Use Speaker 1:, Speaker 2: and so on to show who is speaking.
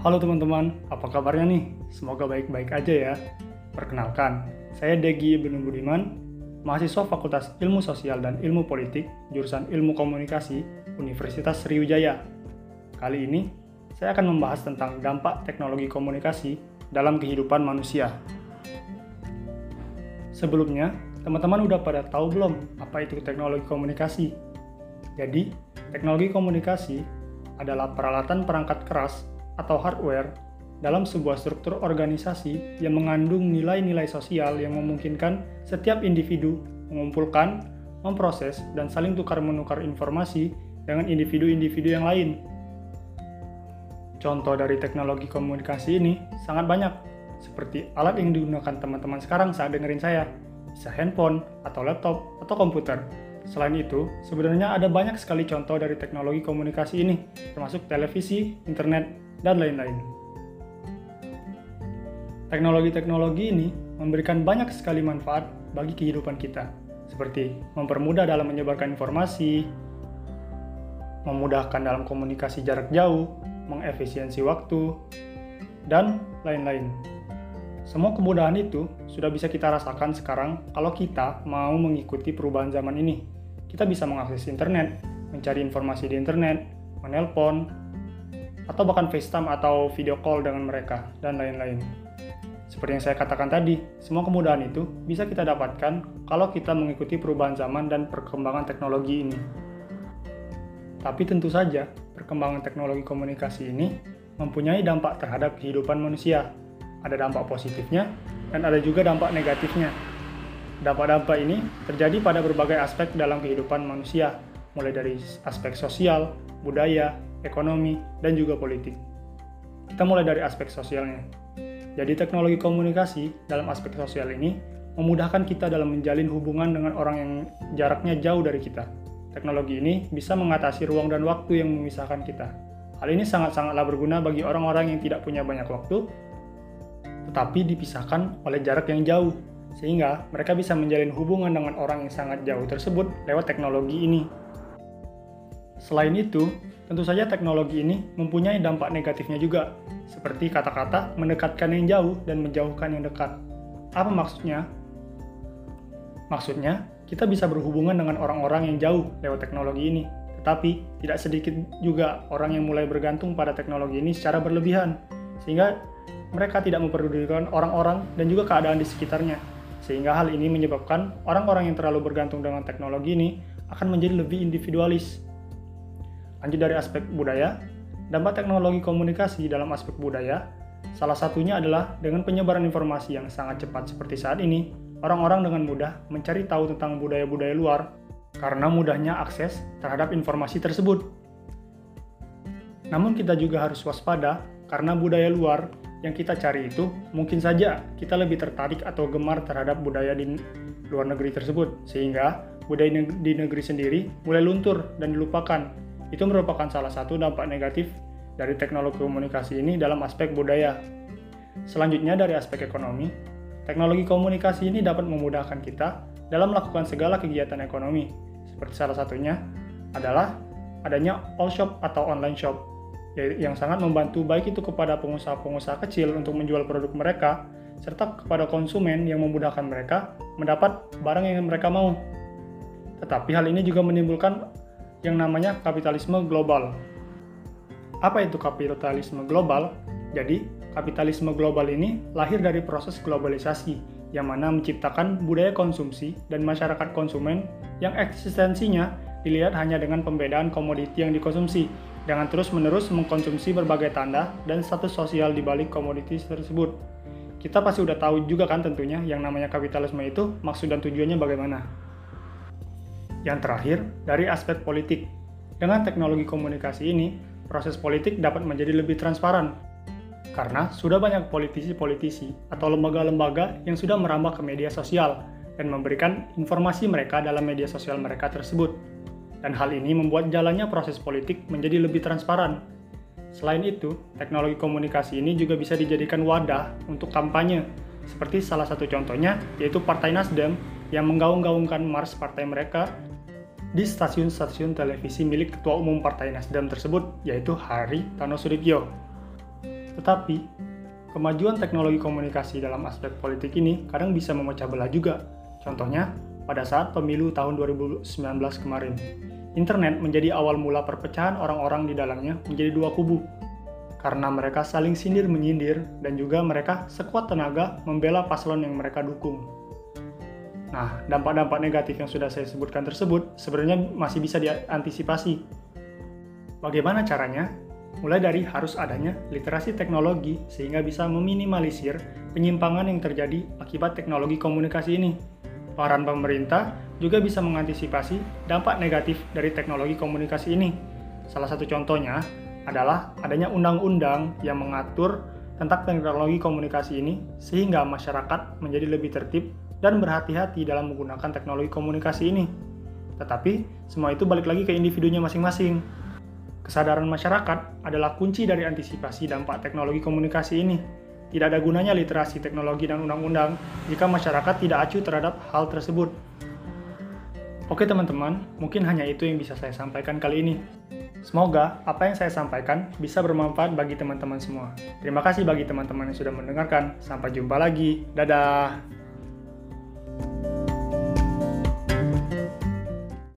Speaker 1: Halo teman-teman, apa kabarnya nih? Semoga baik-baik aja ya. Perkenalkan, saya Degi Ibnu Budiman, mahasiswa Fakultas Ilmu Sosial dan Ilmu Politik, jurusan Ilmu Komunikasi, Universitas Sriwijaya. Kali ini, saya akan membahas tentang dampak teknologi komunikasi dalam kehidupan manusia. Sebelumnya, teman-teman udah pada tahu belum apa itu teknologi komunikasi? Jadi, teknologi komunikasi adalah peralatan perangkat keras atau hardware dalam sebuah struktur organisasi yang mengandung nilai-nilai sosial yang memungkinkan setiap individu mengumpulkan, memproses, dan saling tukar-menukar informasi dengan individu-individu yang lain. Contoh dari teknologi komunikasi ini sangat banyak, seperti alat yang digunakan teman-teman sekarang saat dengerin saya, bisa handphone, atau laptop, atau komputer. Selain itu, sebenarnya ada banyak sekali contoh dari teknologi komunikasi ini, termasuk televisi, internet, dan lain-lain. Teknologi-teknologi ini memberikan banyak sekali manfaat bagi kehidupan kita, seperti mempermudah dalam menyebarkan informasi, memudahkan dalam komunikasi jarak jauh, mengefisiensi waktu, dan lain-lain. Semua kemudahan itu sudah bisa kita rasakan sekarang kalau kita mau mengikuti perubahan zaman ini. Kita bisa mengakses internet, mencari informasi di internet, menelpon, atau bahkan FaceTime atau video call dengan mereka, dan lain-lain. Seperti yang saya katakan tadi, semua kemudahan itu bisa kita dapatkan kalau kita mengikuti perubahan zaman dan perkembangan teknologi ini. Tapi tentu saja, perkembangan teknologi komunikasi ini mempunyai dampak terhadap kehidupan manusia. Ada dampak positifnya, dan ada juga dampak negatifnya. Dampak-dampak ini terjadi pada berbagai aspek dalam kehidupan manusia, mulai dari aspek sosial, budaya, ekonomi, dan juga politik. Kita mulai dari aspek sosialnya. Jadi teknologi komunikasi dalam aspek sosial ini memudahkan kita dalam menjalin hubungan dengan orang yang jaraknya jauh dari kita. Teknologi ini bisa mengatasi ruang dan waktu yang memisahkan kita. Hal ini sangat-sangatlah berguna bagi orang-orang yang tidak punya banyak waktu, tetapi dipisahkan oleh jarak yang jauh, sehingga mereka bisa menjalin hubungan dengan orang yang sangat jauh tersebut lewat teknologi ini. Selain itu, tentu saja teknologi ini mempunyai dampak negatifnya juga, seperti kata-kata mendekatkan yang jauh dan menjauhkan yang dekat. Apa maksudnya? Maksudnya, kita bisa berhubungan dengan orang-orang yang jauh lewat teknologi ini, tetapi tidak sedikit juga orang yang mulai bergantung pada teknologi ini secara berlebihan, sehingga mereka tidak memperdulikan orang-orang dan juga keadaan di sekitarnya. Sehingga hal ini menyebabkan orang-orang yang terlalu bergantung dengan teknologi ini akan menjadi lebih individualis Lanjut dari aspek budaya, dampak teknologi komunikasi dalam aspek budaya, salah satunya adalah dengan penyebaran informasi yang sangat cepat seperti saat ini, orang-orang dengan mudah mencari tahu tentang budaya-budaya luar karena mudahnya akses terhadap informasi tersebut. Namun kita juga harus waspada karena budaya luar yang kita cari itu mungkin saja kita lebih tertarik atau gemar terhadap budaya di luar negeri tersebut sehingga budaya di negeri sendiri mulai luntur dan dilupakan itu merupakan salah satu dampak negatif dari teknologi komunikasi ini dalam aspek budaya. Selanjutnya dari aspek ekonomi, teknologi komunikasi ini dapat memudahkan kita dalam melakukan segala kegiatan ekonomi. Seperti salah satunya adalah adanya all shop atau online shop yang sangat membantu baik itu kepada pengusaha-pengusaha kecil untuk menjual produk mereka serta kepada konsumen yang memudahkan mereka mendapat barang yang mereka mau. Tetapi hal ini juga menimbulkan yang namanya kapitalisme global. Apa itu kapitalisme global? Jadi, kapitalisme global ini lahir dari proses globalisasi yang mana menciptakan budaya konsumsi dan masyarakat konsumen yang eksistensinya dilihat hanya dengan pembedaan komoditi yang dikonsumsi, dengan terus-menerus mengkonsumsi berbagai tanda dan status sosial di balik komoditi tersebut. Kita pasti udah tahu juga kan tentunya yang namanya kapitalisme itu maksud dan tujuannya bagaimana. Yang terakhir, dari aspek politik. Dengan teknologi komunikasi ini, proses politik dapat menjadi lebih transparan. Karena sudah banyak politisi-politisi atau lembaga-lembaga yang sudah merambah ke media sosial dan memberikan informasi mereka dalam media sosial mereka tersebut. Dan hal ini membuat jalannya proses politik menjadi lebih transparan. Selain itu, teknologi komunikasi ini juga bisa dijadikan wadah untuk kampanye, seperti salah satu contohnya yaitu Partai Nasdem yang menggaung-gaungkan Mars partai mereka di stasiun-stasiun televisi milik Ketua Umum Partai Nasdem tersebut, yaitu Hari Tano Sudibyo. Tetapi, kemajuan teknologi komunikasi dalam aspek politik ini kadang bisa memecah belah juga. Contohnya, pada saat pemilu tahun 2019 kemarin, internet menjadi awal mula perpecahan orang-orang di dalamnya menjadi dua kubu, karena mereka saling sindir menyindir dan juga mereka sekuat tenaga membela paslon yang mereka dukung. Nah, dampak-dampak negatif yang sudah saya sebutkan tersebut sebenarnya masih bisa diantisipasi. Bagaimana caranya? Mulai dari harus adanya literasi teknologi sehingga bisa meminimalisir penyimpangan yang terjadi akibat teknologi komunikasi ini. Peran pemerintah juga bisa mengantisipasi dampak negatif dari teknologi komunikasi ini. Salah satu contohnya adalah adanya undang-undang yang mengatur tentang teknologi komunikasi ini sehingga masyarakat menjadi lebih tertib dan berhati-hati dalam menggunakan teknologi komunikasi ini. Tetapi, semua itu balik lagi ke individunya masing-masing. Kesadaran masyarakat adalah kunci dari antisipasi dampak teknologi komunikasi ini. Tidak ada gunanya literasi teknologi dan undang-undang jika masyarakat tidak acuh terhadap hal tersebut. Oke teman-teman, mungkin hanya itu yang bisa saya sampaikan kali ini. Semoga apa yang saya sampaikan bisa bermanfaat bagi teman-teman semua. Terima kasih bagi teman-teman yang sudah mendengarkan. Sampai jumpa lagi. Dadah.